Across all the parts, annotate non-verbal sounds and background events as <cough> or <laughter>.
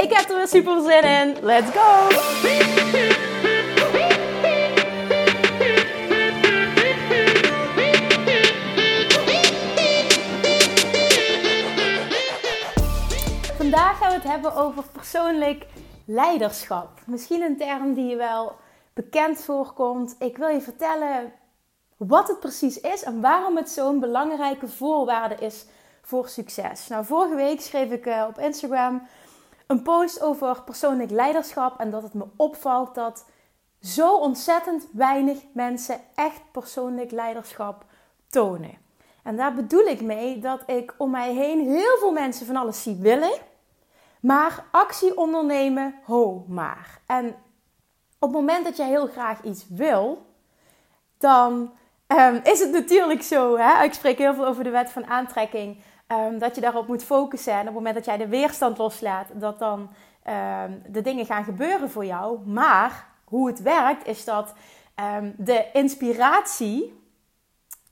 Ik heb er weer super zin in. Let's go! Vandaag gaan we het hebben over persoonlijk leiderschap. Misschien een term die je wel bekend voorkomt. Ik wil je vertellen wat het precies is en waarom het zo'n belangrijke voorwaarde is voor succes. Nou, vorige week schreef ik uh, op Instagram een post over persoonlijk leiderschap en dat het me opvalt dat zo ontzettend weinig mensen echt persoonlijk leiderschap tonen. En daar bedoel ik mee dat ik om mij heen heel veel mensen van alles zie willen, maar actie ondernemen, ho maar. En op het moment dat je heel graag iets wil, dan um, is het natuurlijk zo. Hè? Ik spreek heel veel over de wet van aantrekking. Um, dat je daarop moet focussen. En op het moment dat jij de weerstand loslaat, dat dan um, de dingen gaan gebeuren voor jou. Maar hoe het werkt, is dat de inspiratie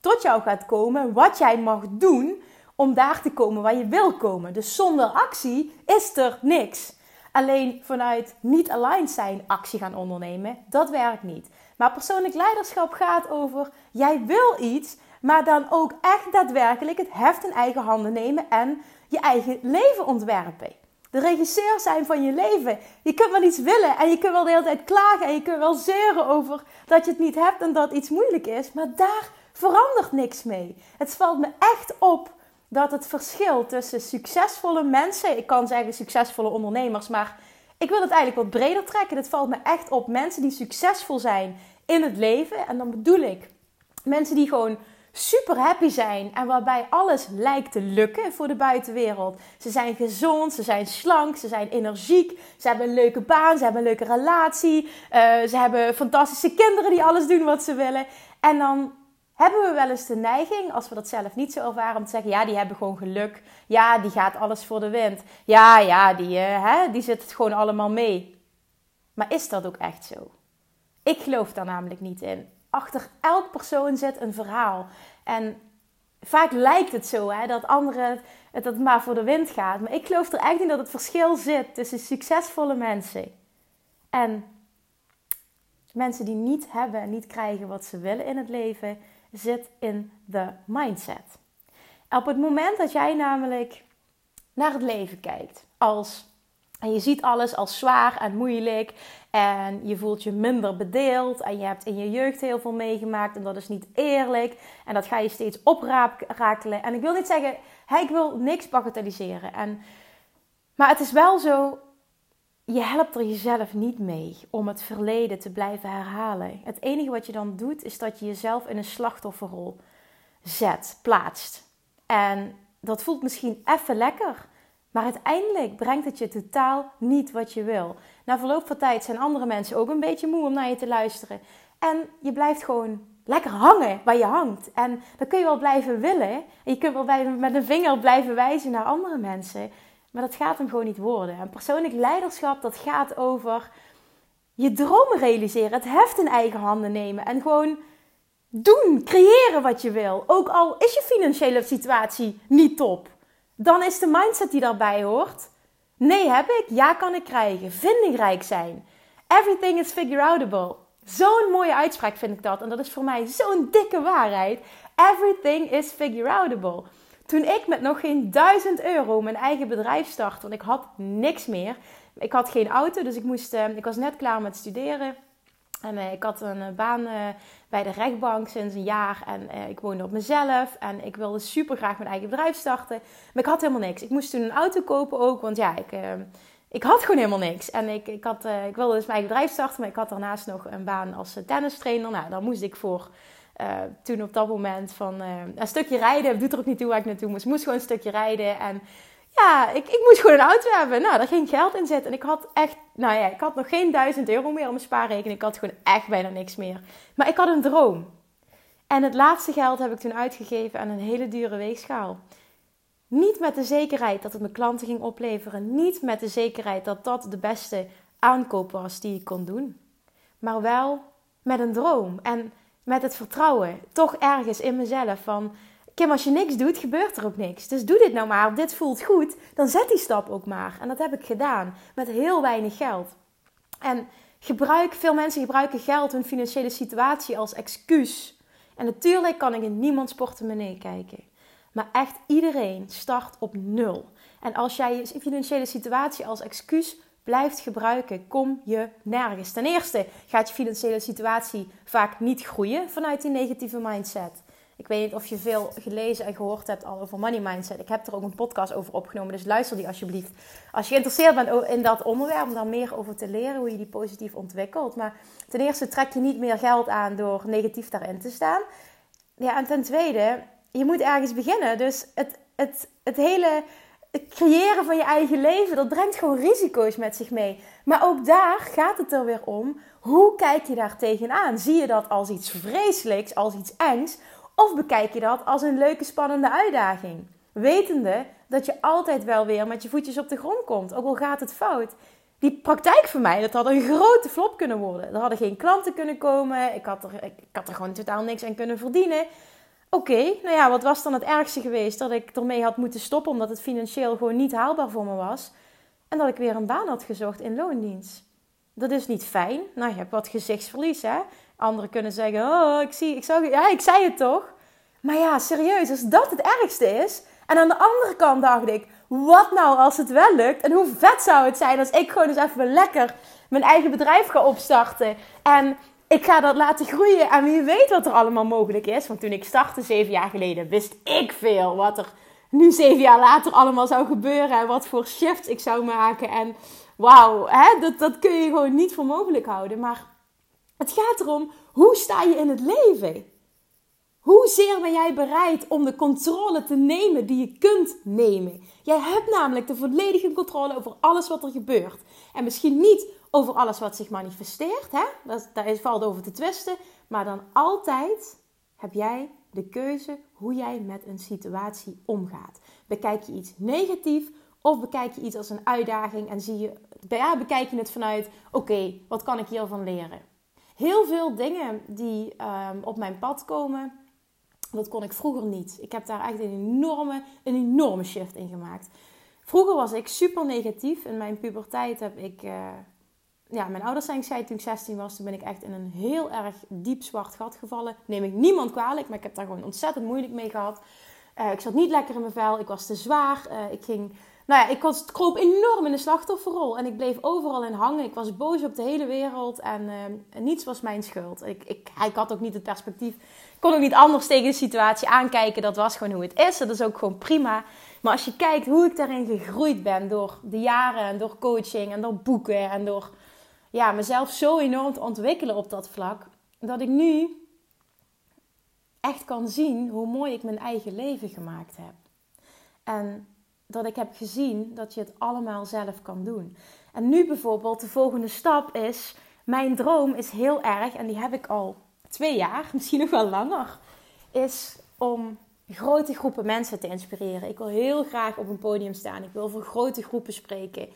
tot jou gaat komen. Wat jij mag doen om daar te komen waar je wil komen. Dus zonder actie is er niks. Alleen vanuit niet aligned zijn actie gaan ondernemen, dat werkt niet. Maar persoonlijk leiderschap gaat over jij wil iets, maar dan ook echt daadwerkelijk het heft in eigen handen nemen en je eigen leven ontwerpen. De regisseur zijn van je leven. Je kunt wel iets willen en je kunt wel de hele tijd klagen en je kunt wel zeuren over dat je het niet hebt en dat iets moeilijk is, maar daar verandert niks mee. Het valt me echt op dat het verschil tussen succesvolle mensen, ik kan zeggen succesvolle ondernemers, maar ik wil het eigenlijk wat breder trekken. Het valt me echt op mensen die succesvol zijn in het leven. En dan bedoel ik mensen die gewoon super happy zijn en waarbij alles lijkt te lukken voor de buitenwereld. Ze zijn gezond, ze zijn slank, ze zijn energiek, ze hebben een leuke baan, ze hebben een leuke relatie, uh, ze hebben fantastische kinderen die alles doen wat ze willen. En dan hebben we wel eens de neiging, als we dat zelf niet zo ervaren, om te zeggen: ja, die hebben gewoon geluk. Ja, die gaat alles voor de wind. Ja, ja, die, uh, hè, die zit het gewoon allemaal mee. Maar is dat ook echt zo? Ik geloof daar namelijk niet in. Achter elk persoon zit een verhaal. En vaak lijkt het zo hè, dat anderen het, het maar voor de wind gaat. Maar ik geloof er echt in dat het verschil zit tussen succesvolle mensen en mensen die niet hebben en niet krijgen wat ze willen in het leven zit in de mindset. Op het moment dat jij namelijk naar het leven kijkt als en je ziet alles als zwaar en moeilijk en je voelt je minder bedeeld en je hebt in je jeugd heel veel meegemaakt en dat is niet eerlijk en dat ga je steeds oprakelen. En ik wil niet zeggen, hey, ik wil niks bagatelliseren. En, maar het is wel zo, je helpt er jezelf niet mee om het verleden te blijven herhalen. Het enige wat je dan doet, is dat je jezelf in een slachtofferrol zet, plaatst. En dat voelt misschien even lekker, maar uiteindelijk brengt het je totaal niet wat je wil. Na verloop van tijd zijn andere mensen ook een beetje moe om naar je te luisteren. En je blijft gewoon lekker hangen waar je hangt. En dan kun je wel blijven willen. En je kunt wel met een vinger blijven wijzen naar andere mensen. Maar dat gaat hem gewoon niet worden. En persoonlijk leiderschap, dat gaat over je dromen realiseren. Het heft in eigen handen nemen. En gewoon doen, creëren wat je wil. Ook al is je financiële situatie niet top. Dan is de mindset die daarbij hoort. Nee heb ik, ja kan ik krijgen. Vindingrijk zijn. Everything is figure outable. Zo'n mooie uitspraak vind ik dat. En dat is voor mij zo'n dikke waarheid. Everything is figure outable. Toen ik met nog geen 1000 euro mijn eigen bedrijf startte, want ik had niks meer. Ik had geen auto, dus ik, moest, uh, ik was net klaar met studeren. En uh, ik had een uh, baan bij de rechtbank sinds een jaar. En ik woonde op mezelf. En ik wilde super graag mijn eigen bedrijf starten. Maar ik had helemaal niks. Ik moest toen een auto kopen ook. Want ja, ik, ik had gewoon helemaal niks. En ik, ik, had, ik wilde dus mijn eigen bedrijf starten. Maar ik had daarnaast nog een baan als tennistrainer. Nou, daar moest ik voor toen op dat moment van een stukje rijden, doet er ook niet toe waar ik naartoe moest. moest gewoon een stukje rijden. En ja, ik, ik moest gewoon een auto hebben. Nou, daar ging geld in zitten. En ik had echt nou ja, ik had nog geen 1000 euro meer op mijn spaarrekening. Ik had gewoon echt bijna niks meer. Maar ik had een droom. En het laatste geld heb ik toen uitgegeven aan een hele dure weegschaal. Niet met de zekerheid dat het mijn klanten ging opleveren. Niet met de zekerheid dat dat de beste aankoop was die ik kon doen. Maar wel met een droom en met het vertrouwen. Toch ergens in mezelf van... Kim, als je niks doet, gebeurt er ook niks. Dus doe dit nou maar. Dit voelt goed. Dan zet die stap ook maar. En dat heb ik gedaan. Met heel weinig geld. En gebruik, veel mensen gebruiken geld, hun financiële situatie als excuus. En natuurlijk kan ik in niemands portemonnee kijken. Maar echt iedereen start op nul. En als jij je financiële situatie als excuus blijft gebruiken, kom je nergens. Ten eerste gaat je financiële situatie vaak niet groeien vanuit die negatieve mindset. Ik weet niet of je veel gelezen en gehoord hebt al over money mindset. Ik heb er ook een podcast over opgenomen, dus luister die alsjeblieft. Als je geïnteresseerd bent in dat onderwerp, om daar meer over te leren, hoe je die positief ontwikkelt. Maar ten eerste trek je niet meer geld aan door negatief daarin te staan. Ja, en ten tweede, je moet ergens beginnen. Dus het, het, het hele creëren van je eigen leven, dat brengt gewoon risico's met zich mee. Maar ook daar gaat het er weer om. Hoe kijk je daar tegenaan? Zie je dat als iets vreselijks, als iets engs? Of bekijk je dat als een leuke, spannende uitdaging? Wetende dat je altijd wel weer met je voetjes op de grond komt, ook al gaat het fout. Die praktijk voor mij, dat had een grote flop kunnen worden. Er hadden geen klanten kunnen komen. Ik had er, ik, had er gewoon totaal niks aan kunnen verdienen. Oké, nou ja, wat was dan het ergste geweest? Dat ik ermee had moeten stoppen omdat het financieel gewoon niet haalbaar voor me was. En dat ik weer een baan had gezocht in loondienst. Dat is niet fijn. Nou, je hebt wat gezichtsverlies, hè? Anderen kunnen zeggen, oh, ik zie, ik zag, ja, ik zei het toch. Maar ja, serieus, als dat het ergste is. En aan de andere kant dacht ik, wat nou als het wel lukt? En hoe vet zou het zijn als ik gewoon eens even lekker mijn eigen bedrijf ga opstarten. En ik ga dat laten groeien. En wie weet wat er allemaal mogelijk is. Want toen ik startte zeven jaar geleden, wist ik veel wat er nu zeven jaar later allemaal zou gebeuren. En wat voor shifts ik zou maken. En wauw, dat, dat kun je gewoon niet voor mogelijk houden. Maar het gaat erom, hoe sta je in het leven? Hoezeer ben jij bereid om de controle te nemen die je kunt nemen? Jij hebt namelijk de volledige controle over alles wat er gebeurt. En misschien niet over alles wat zich manifesteert, hè? Dat, daar valt over te twisten. Maar dan altijd heb jij de keuze hoe jij met een situatie omgaat. Bekijk je iets negatief of bekijk je iets als een uitdaging en zie je, ja, bekijk je het vanuit: oké, wat kan ik hiervan leren? Heel veel dingen die um, op mijn pad komen, dat kon ik vroeger niet. Ik heb daar echt een enorme, een enorme shift in gemaakt. Vroeger was ik super negatief. In mijn puberteit heb ik. Uh, ja, mijn ouders zijn gescheiden toen ik 16 was. Toen ben ik echt in een heel erg diep zwart gat gevallen. Neem ik niemand kwalijk, maar ik heb daar gewoon ontzettend moeilijk mee gehad. Uh, ik zat niet lekker in mijn vel. Ik was te zwaar. Uh, ik ging nou ja, ik was, kroop enorm in de slachtofferrol. En ik bleef overal in hangen. Ik was boos op de hele wereld. En uh, niets was mijn schuld. Ik, ik, ik had ook niet het perspectief. Ik kon ook niet anders tegen de situatie aankijken. Dat was gewoon hoe het is. Dat is ook gewoon prima. Maar als je kijkt hoe ik daarin gegroeid ben. Door de jaren en door coaching en door boeken. En door ja, mezelf zo enorm te ontwikkelen op dat vlak. Dat ik nu echt kan zien hoe mooi ik mijn eigen leven gemaakt heb. En dat ik heb gezien dat je het allemaal zelf kan doen. En nu bijvoorbeeld, de volgende stap is: mijn droom is heel erg, en die heb ik al twee jaar, <laughs> misschien nog wel langer, is om grote groepen mensen te inspireren. Ik wil heel graag op een podium staan. Ik wil voor grote groepen spreken.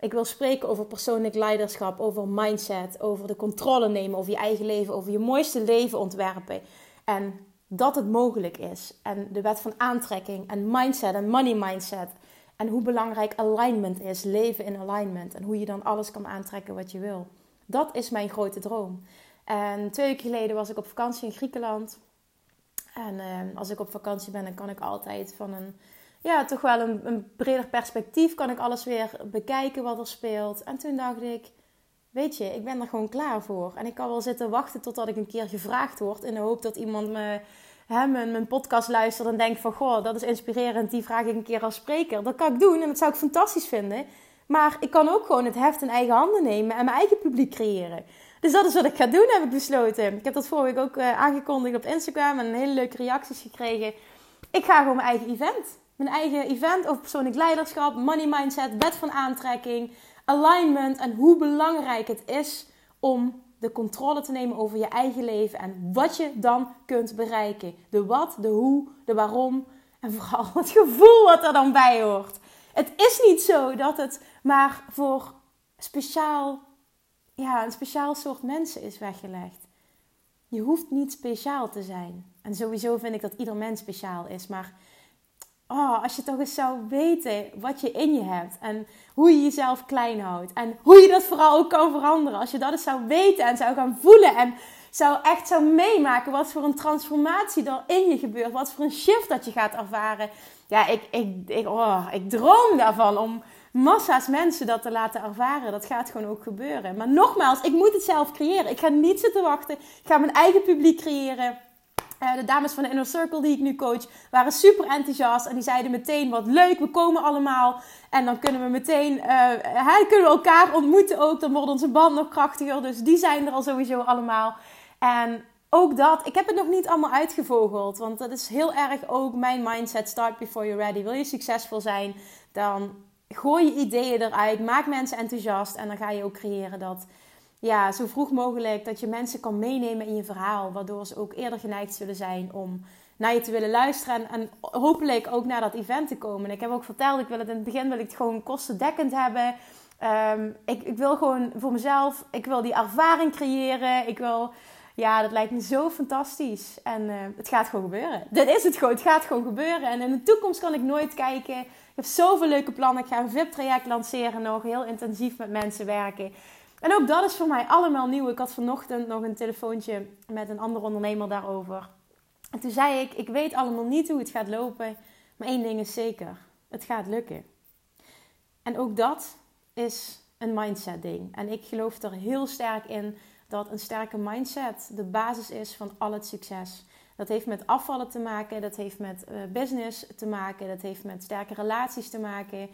Ik wil spreken over persoonlijk leiderschap, over mindset, over de controle nemen over je eigen leven, over je mooiste leven ontwerpen. En dat het mogelijk is. En de wet van aantrekking en mindset en money mindset. En hoe belangrijk alignment is, leven in alignment. En hoe je dan alles kan aantrekken wat je wil. Dat is mijn grote droom. En twee weken geleden was ik op vakantie in Griekenland. En uh, als ik op vakantie ben, dan kan ik altijd van een, ja, toch wel een, een breder perspectief, kan ik alles weer bekijken wat er speelt. En toen dacht ik, weet je, ik ben er gewoon klaar voor. En ik kan wel zitten wachten totdat ik een keer gevraagd word. In de hoop dat iemand me, hè, mijn, podcast luistert en denkt van... Goh, dat is inspirerend, die vraag ik een keer als spreker. Dat kan ik doen en dat zou ik fantastisch vinden. Maar ik kan ook gewoon het heft in eigen handen nemen en mijn eigen publiek creëren. Dus dat is wat ik ga doen, heb ik besloten. Ik heb dat vorige week ook uh, aangekondigd op Instagram en hele leuke reacties gekregen. Ik ga gewoon mijn eigen event. Mijn eigen event over persoonlijk leiderschap, money mindset, wet van aantrekking alignment en hoe belangrijk het is om de controle te nemen over je eigen leven en wat je dan kunt bereiken. De wat, de hoe, de waarom en vooral het gevoel wat er dan bij hoort. Het is niet zo dat het maar voor speciaal, ja, een speciaal soort mensen is weggelegd. Je hoeft niet speciaal te zijn. En sowieso vind ik dat ieder mens speciaal is. Maar oh, als je toch eens zou weten wat je in je hebt. En hoe je jezelf klein houdt. En hoe je dat vooral ook kan veranderen. Als je dat eens zou weten en zou gaan voelen. En zou echt zou meemaken wat voor een transformatie er in je gebeurt. Wat voor een shift dat je gaat ervaren. Ja, ik, ik, ik, oh, ik droom daarvan om massa's mensen dat te laten ervaren. Dat gaat gewoon ook gebeuren. Maar nogmaals, ik moet het zelf creëren. Ik ga niet zitten wachten. Ik ga mijn eigen publiek creëren. Uh, de dames van de Inner Circle die ik nu coach waren super enthousiast. En die zeiden meteen wat leuk, we komen allemaal. En dan kunnen we meteen uh, kunnen we elkaar ontmoeten ook. Dan wordt onze band nog krachtiger. Dus die zijn er al sowieso allemaal. En ook dat, ik heb het nog niet allemaal uitgevogeld. Want dat is heel erg ook mijn mindset. Start before you're ready. Wil je succesvol zijn, dan gooi je ideeën eruit. Maak mensen enthousiast. En dan ga je ook creëren dat, ja, zo vroeg mogelijk, dat je mensen kan meenemen in je verhaal. Waardoor ze ook eerder geneigd zullen zijn om naar je te willen luisteren. En, hopelijk ook naar dat event te komen. En ik heb ook verteld, ik wil het in het begin wil ik het gewoon kostendekkend hebben. Ehm, ik, ik wil gewoon voor mezelf, ik wil die ervaring creëren. Ik wil ja, dat lijkt me zo fantastisch. En uh, het gaat gewoon gebeuren. Dit is het gewoon. Het gaat gewoon gebeuren. En in de toekomst kan ik nooit kijken. Ik heb zoveel leuke plannen. Ik ga een VIP-traject lanceren nog. Heel intensief met mensen werken. En ook dat is voor mij allemaal nieuw. Ik had vanochtend nog een telefoontje met een andere ondernemer daarover. En toen zei ik, ik weet allemaal niet hoe het gaat lopen. Maar één ding is zeker. Het gaat lukken. En ook dat is een mindset ding. En ik geloof er heel sterk in dat een sterke mindset de basis is van al het succes. Dat heeft met afvallen te maken, dat heeft met uh, business te maken, dat heeft met sterke relaties te maken.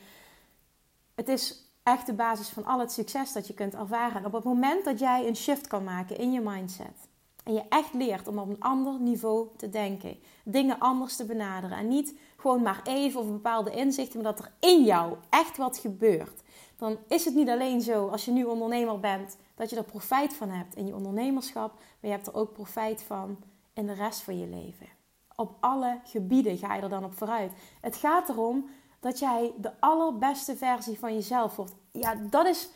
Het is echt de basis van al het succes dat je kunt ervaren. En op het moment dat jij een shift kan maken in je mindset en je echt leert om op een ander niveau te denken, dingen anders te benaderen en niet gewoon maar even of bepaalde inzichten, maar dat er in jou echt wat gebeurt, dan is het niet alleen zo als je nu ondernemer bent dat je er profijt van hebt in je ondernemerschap, maar je hebt er ook profijt van in de rest van je leven. Op alle gebieden ga je er dan op vooruit. Het gaat erom dat jij de allerbeste versie van jezelf wordt. Ja, dat is,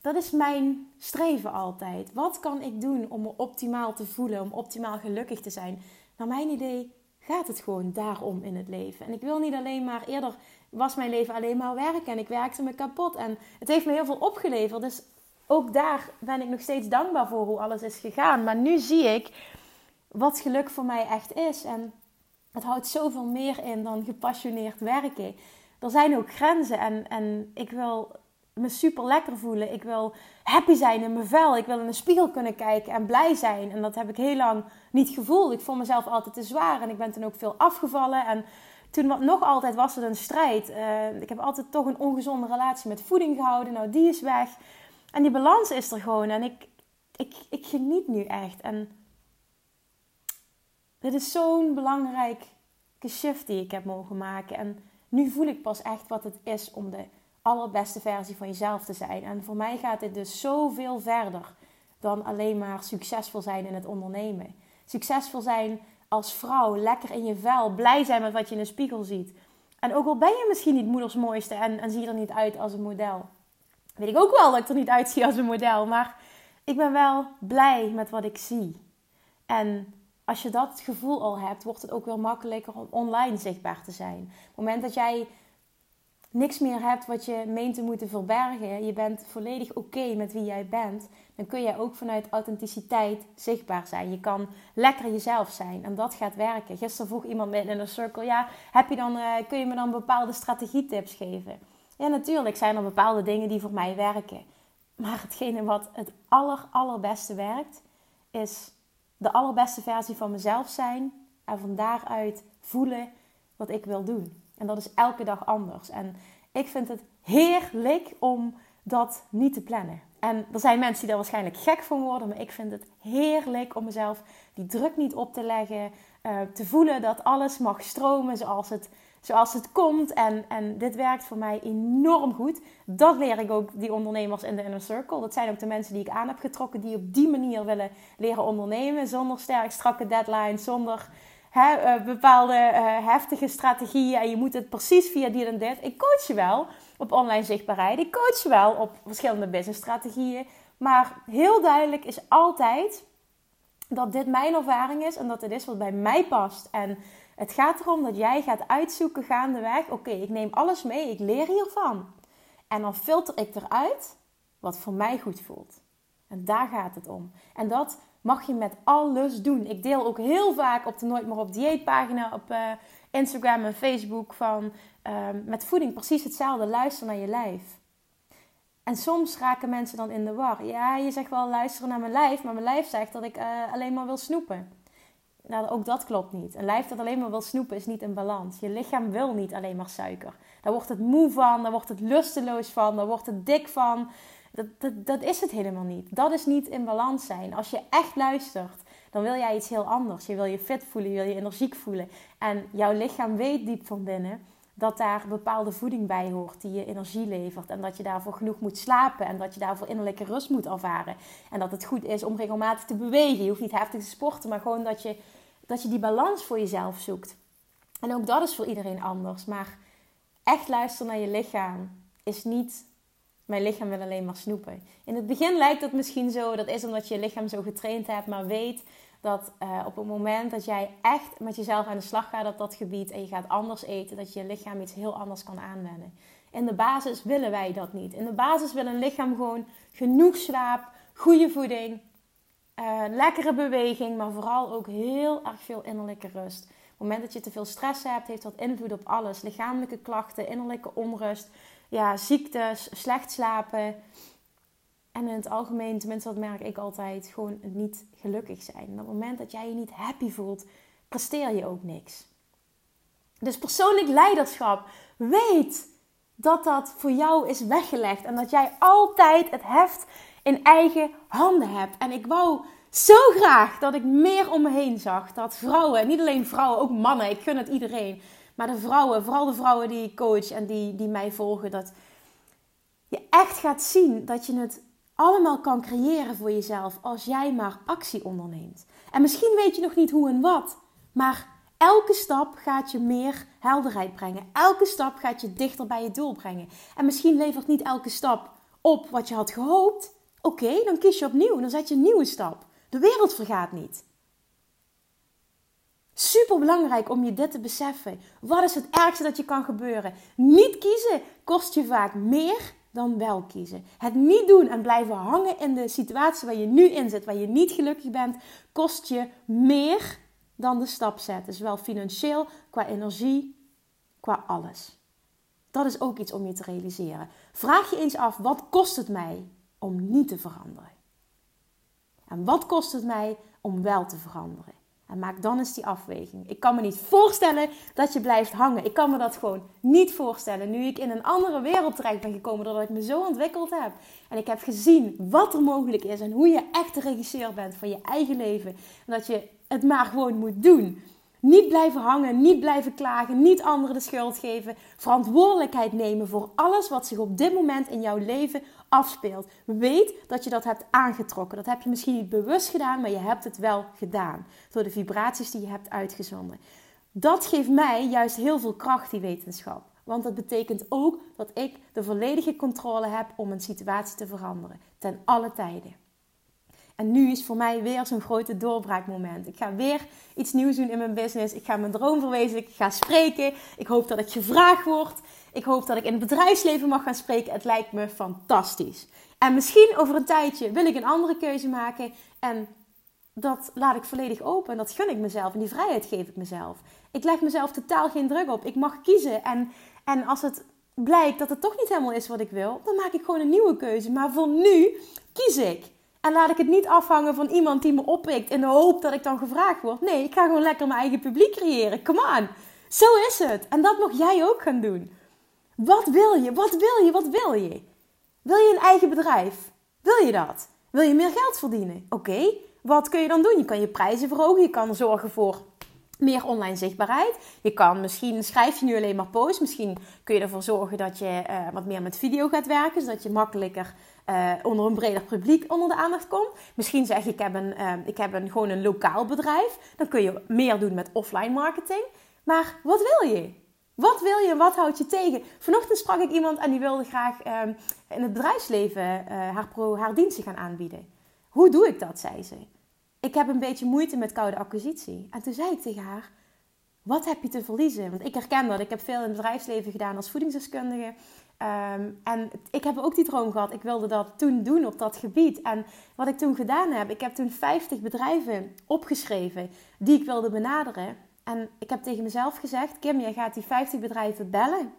dat is mijn streven altijd. Wat kan ik doen om me optimaal te voelen, om optimaal gelukkig te zijn? Naar mijn idee gaat het gewoon daarom in het leven. En ik wil niet alleen maar, eerder was mijn leven alleen maar werken en ik werkte me kapot. En het heeft me heel veel opgeleverd. Dus ook daar ben ik nog steeds dankbaar voor hoe alles is gegaan. Maar nu zie ik wat geluk voor mij echt is. En het houdt zoveel meer in dan gepassioneerd werken. Er zijn ook grenzen en, en ik wil me super lekker voelen. Ik wil happy zijn in mijn vel. Ik wil in de spiegel kunnen kijken en blij zijn. En dat heb ik heel lang niet gevoeld. Ik vond mezelf altijd te zwaar en ik ben toen ook veel afgevallen. En toen nog altijd was het een strijd. Uh, ik heb altijd toch een ongezonde relatie met voeding gehouden. Nou, die is weg. En die balans is er gewoon. En ik, ik, ik geniet nu echt. En dit is zo'n belangrijke shift die ik heb mogen maken. En nu voel ik pas echt wat het is om de allerbeste versie van jezelf te zijn. En voor mij gaat dit dus zoveel verder dan alleen maar succesvol zijn in het ondernemen. Succesvol zijn als vrouw, lekker in je vel, blij zijn met wat je in de spiegel ziet. En ook al ben je misschien niet moeders mooiste en, zie je er niet uit als een model, weet ik ook wel dat ik er niet uitzie als een model. Maar ik ben wel blij met wat ik zie. En als je dat gevoel al hebt, wordt het ook wel makkelijker om online zichtbaar te zijn. Op het moment dat jij niks meer hebt wat je meent te moeten verbergen, je bent volledig oké met wie jij bent, dan kun jij ook vanuit authenticiteit zichtbaar zijn. Je kan lekker jezelf zijn en dat gaat werken. Gisteren vroeg iemand me in een circle, ja, heb je dan, uh, kun je me dan bepaalde strategietips geven? Ja, natuurlijk zijn er bepaalde dingen die voor mij werken. Maar hetgene wat het aller, allerbeste werkt, is de allerbeste versie van mezelf zijn. En van daaruit voelen wat ik wil doen. En dat is elke dag anders. En ik vind het heerlijk om dat niet te plannen. En er zijn mensen die daar waarschijnlijk gek van worden. Maar ik vind het heerlijk om mezelf die druk niet op te leggen. Uh, te voelen dat alles mag stromen zoals het zoals het komt. En, en dit werkt voor mij enorm goed. Dat leer ik ook die ondernemers in de Inner Circle. Dat zijn ook de mensen die ik aan heb getrokken, die op die manier willen leren ondernemen. Zonder sterk strakke deadlines, zonder eh, bepaalde uh, heftige strategieën. En je moet het precies via dit en dit. Ik coach je wel op online zichtbaarheid. Ik coach je wel op verschillende business strategieën. Maar heel duidelijk is altijd dat dit mijn ervaring is en dat het is wat bij mij past. En het gaat erom dat jij gaat uitzoeken gaandeweg. Oké, ik neem alles mee, ik leer hiervan. En dan filter ik eruit wat voor mij goed voelt. En daar gaat het om. En dat mag je met alles doen. Ik deel ook heel vaak op de Nooit meer op dieet pagina op uh, Instagram en Facebook van uh, met voeding precies hetzelfde. Luister naar je lijf. En soms raken mensen dan in de war. Ja, je zegt wel luisteren naar mijn lijf, maar mijn lijf zegt dat ik uh, alleen maar wil snoepen. Nou, ook dat klopt niet. Een lijf dat alleen maar wil snoepen is niet in balans. Je lichaam wil niet alleen maar suiker. Daar wordt het moe van, daar wordt het lusteloos van, daar wordt het dik van. Dat, dat, dat is het helemaal niet. Dat is niet in balans zijn. Als je echt luistert, dan wil jij iets heel anders. Je wil je fit voelen, je wil je energiek voelen. En jouw lichaam weet diep van binnen dat daar bepaalde voeding bij hoort die je energie levert. En dat je daarvoor genoeg moet slapen. En dat je daarvoor innerlijke rust moet ervaren. En dat het goed is om regelmatig te bewegen. Je hoeft niet heftig te sporten, maar gewoon dat je, dat je die balans voor jezelf zoekt. En ook dat is voor iedereen anders. Maar echt luisteren naar je lichaam is niet. Mijn lichaam wil alleen maar snoepen. In het begin lijkt dat misschien zo. Dat is omdat je je lichaam zo getraind hebt. Maar weet dat uh, op het moment dat jij echt met jezelf aan de slag gaat op dat gebied en je gaat anders eten, dat je lichaam iets heel anders kan aanwennen. In de basis willen wij dat niet. In de basis wil een lichaam gewoon genoeg slaap, goede voeding, uh, lekkere beweging, maar vooral ook heel erg veel innerlijke rust. Op het moment dat je te veel stress hebt, heeft dat invloed op alles. Lichamelijke klachten, innerlijke onrust, ja, ziektes, slecht slapen. En in het algemeen, tenminste dat merk ik altijd, gewoon niet gelukkig zijn. En op het moment dat jij je niet happy voelt, presteer je ook niks. Dus persoonlijk leiderschap, weet dat dat voor jou is weggelegd. En dat jij altijd het heft in eigen handen hebt. En ik wou zo graag dat ik meer om me heen zag. Dat vrouwen, niet alleen vrouwen, ook mannen, ik gun het iedereen. Maar de vrouwen, vooral de vrouwen die ik coach en die, die mij volgen, dat je echt gaat zien dat je het allemaal kan creëren voor jezelf als jij maar actie onderneemt. En misschien weet je nog niet hoe en wat, maar elke stap gaat je meer helderheid brengen. Elke stap gaat je dichter bij je doel brengen. En misschien levert niet elke stap op wat je had gehoopt. Oké, dan kies je opnieuw, dan zet je een nieuwe stap. De wereld vergaat niet. Super belangrijk om je dit te beseffen. Wat is het ergste dat je kan gebeuren? Niet kiezen kost je vaak meer dan wel kiezen. Het niet doen en blijven hangen in de situatie waar je nu in zit, waar je niet gelukkig bent, kost je meer dan de stap zetten. Zowel financieel, qua energie, qua alles. Dat is ook iets om je te realiseren. Vraag je eens af, wat kost het mij om niet te veranderen? En wat kost het mij om wel te veranderen? En maak dan eens die afweging. Ik kan me niet voorstellen dat je blijft hangen. Ik kan me dat gewoon niet voorstellen. Nu ik in een andere wereld terecht ben gekomen, doordat ik me zo ontwikkeld heb. En ik heb gezien wat er mogelijk is en hoe je echt de regisseur bent van je eigen leven. En dat je het maar gewoon moet doen. Niet blijven hangen, niet blijven klagen, niet anderen de schuld geven. Verantwoordelijkheid nemen voor alles wat zich op dit moment in jouw leven afspeelt. Weet dat je dat hebt aangetrokken. Dat heb je misschien niet bewust gedaan, maar je hebt het wel gedaan. Door de vibraties die je hebt uitgezonden. Dat geeft mij juist heel veel kracht, die wetenschap. Want dat betekent ook dat ik de volledige controle heb om een situatie te veranderen. Ten alle tijden. En nu is voor mij weer zo'n grote doorbraakmoment. Ik ga weer iets nieuws doen in mijn business. Ik ga mijn droom verwezenlijken. Ik ga spreken. Ik hoop dat ik gevraagd word. Ik hoop dat ik in het bedrijfsleven mag gaan spreken. Het lijkt me fantastisch. En misschien over een tijdje wil ik een andere keuze maken. En dat laat ik volledig open. En dat gun ik mezelf. En die vrijheid geef ik mezelf. Ik leg mezelf totaal geen druk op. Ik mag kiezen. En, en als het blijkt dat het toch niet helemaal is wat ik wil, dan maak ik gewoon een nieuwe keuze. Maar voor nu kies ik. En laat ik het niet afhangen van iemand die me oppikt in de hoop dat ik dan gevraagd word. Nee, ik ga gewoon lekker mijn eigen publiek creëren. Come on. Zo is het. En dat mag jij ook gaan doen. Wat wil je? Wat wil je? Wat wil je? Wil je een eigen bedrijf? Wil je dat? Wil je meer geld verdienen? Oké, wat kun je dan doen? Je kan je prijzen verhogen. Je kan zorgen voor meer online zichtbaarheid. Je kan misschien, schrijf je nu alleen maar posts. Misschien kun je ervoor zorgen dat je uh, wat meer met video gaat werken. Zodat je makkelijker uh, onder een breder publiek onder de aandacht komt. Misschien zeg je, ik heb, een, uh, ik heb een, gewoon een lokaal bedrijf. Dan kun je meer doen met offline marketing. Maar wat wil je? Wat wil je en wat houdt je tegen? Vanochtend sprak ik iemand en die wilde graag uh, in het bedrijfsleven haar, pro, haar diensten gaan aanbieden. Hoe doe ik dat, zei ze. Ik heb een beetje moeite met koude acquisitie. En toen zei ik tegen haar, wat heb je te verliezen? Want ik herken dat. Ik heb veel in het bedrijfsleven gedaan als voedingsdeskundige. Um, en ik heb ook die droom gehad. Ik wilde dat toen doen op dat gebied. En wat ik toen gedaan heb, ik heb toen 50 bedrijven opgeschreven die ik wilde benaderen. En ik heb tegen mezelf gezegd: Kim, jij gaat die 50 bedrijven bellen.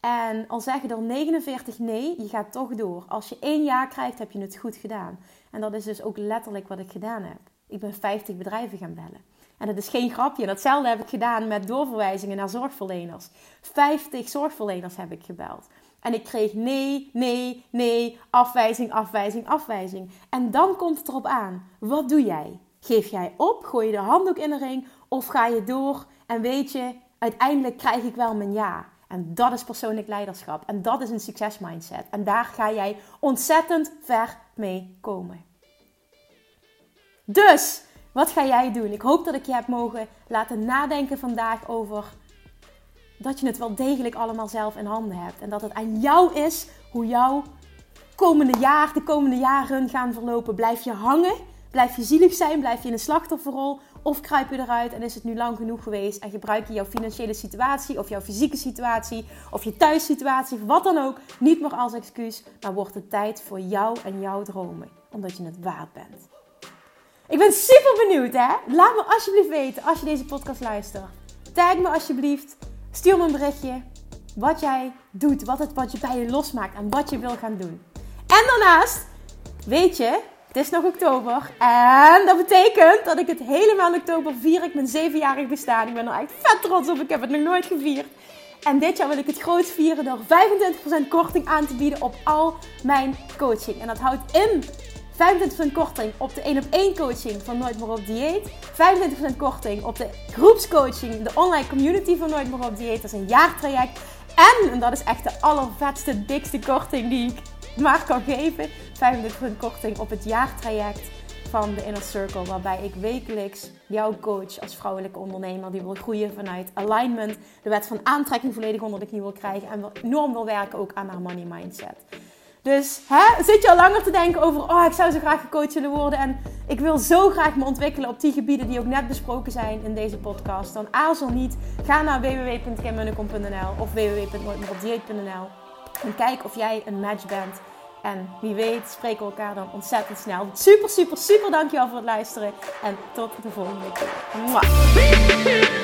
En al zeggen er 49 nee, je gaat toch door. Als je één jaar krijgt, heb je het goed gedaan. En dat is dus ook letterlijk wat ik gedaan heb. Ik ben 50 bedrijven gaan bellen. En dat is geen grapje. En datzelfde heb ik gedaan met doorverwijzingen naar zorgverleners. 50 zorgverleners heb ik gebeld. En ik kreeg nee, nee, nee, afwijzing, afwijzing, afwijzing. En dan komt het erop aan. Wat doe jij? Geef jij op? Gooi je de handdoek in de ring? Of ga je door en weet je, uiteindelijk krijg ik wel mijn ja. En dat is persoonlijk leiderschap. En dat is een succesmindset. En daar ga jij ontzettend ver mee komen. Dus, wat ga jij doen? Ik hoop dat ik je heb mogen laten nadenken vandaag over dat je het wel degelijk allemaal zelf in handen hebt. En dat het aan jou is hoe jouw komende jaar, de komende jaren gaan verlopen. Blijf je hangen? Blijf je zielig zijn? Blijf je in een slachtofferrol? Of kruip je eruit en is het nu lang genoeg geweest en gebruik je jouw financiële situatie of jouw fysieke situatie of je thuissituatie wat dan ook niet meer als excuus, maar wordt het tijd voor jou en jouw dromen, omdat je het waard bent. Ik ben super benieuwd hè. Laat me alsjeblieft weten als je deze podcast luistert. Tag me alsjeblieft. Stuur me een berichtje. Wat jij doet, wat, het, wat je bij je losmaakt en wat je wil gaan doen. En daarnaast, weet je, het is nog oktober. En dat betekent dat ik het hele maand oktober vier ik mijn zevenjarig bestaan. Ik ben er echt vet trots op. Ik heb het nog nooit gevierd. En dit jaar wil ik het groot vieren door 25% korting aan te bieden op al mijn coaching. En dat houdt in 25% korting op de 1 op 1 coaching van Nooit meer op dieet. 25% korting op de groepscoaching, de online community van Nooit meer op dieet. Dat is een jaartraject. En, en dat is echt de allervetste, dikste korting die ik <laughs> maar kan geven. 25% korting op het jaartraject van de Inner Circle. Waarbij ik wekelijks jouw coach als vrouwelijke ondernemer die wil groeien vanuit alignment. De wet van aantrekking volledig onder de knie wil krijgen. En enorm wil werken ook aan haar money mindset. Dus hè, zit je al langer te denken over, oh, ik zou zo graag gecoacht willen worden. En ik wil zo graag me ontwikkelen op die gebieden die ook net besproken zijn in deze podcast. Dan aarzel niet. Ga naar www.kimmunnekom.nl of www.nooitmeeropdieet.nl en kijk of jij een match bent. En wie weet spreken we elkaar dan ontzettend snel. Super, super, super dankjewel voor het luisteren. En tot de volgende keer.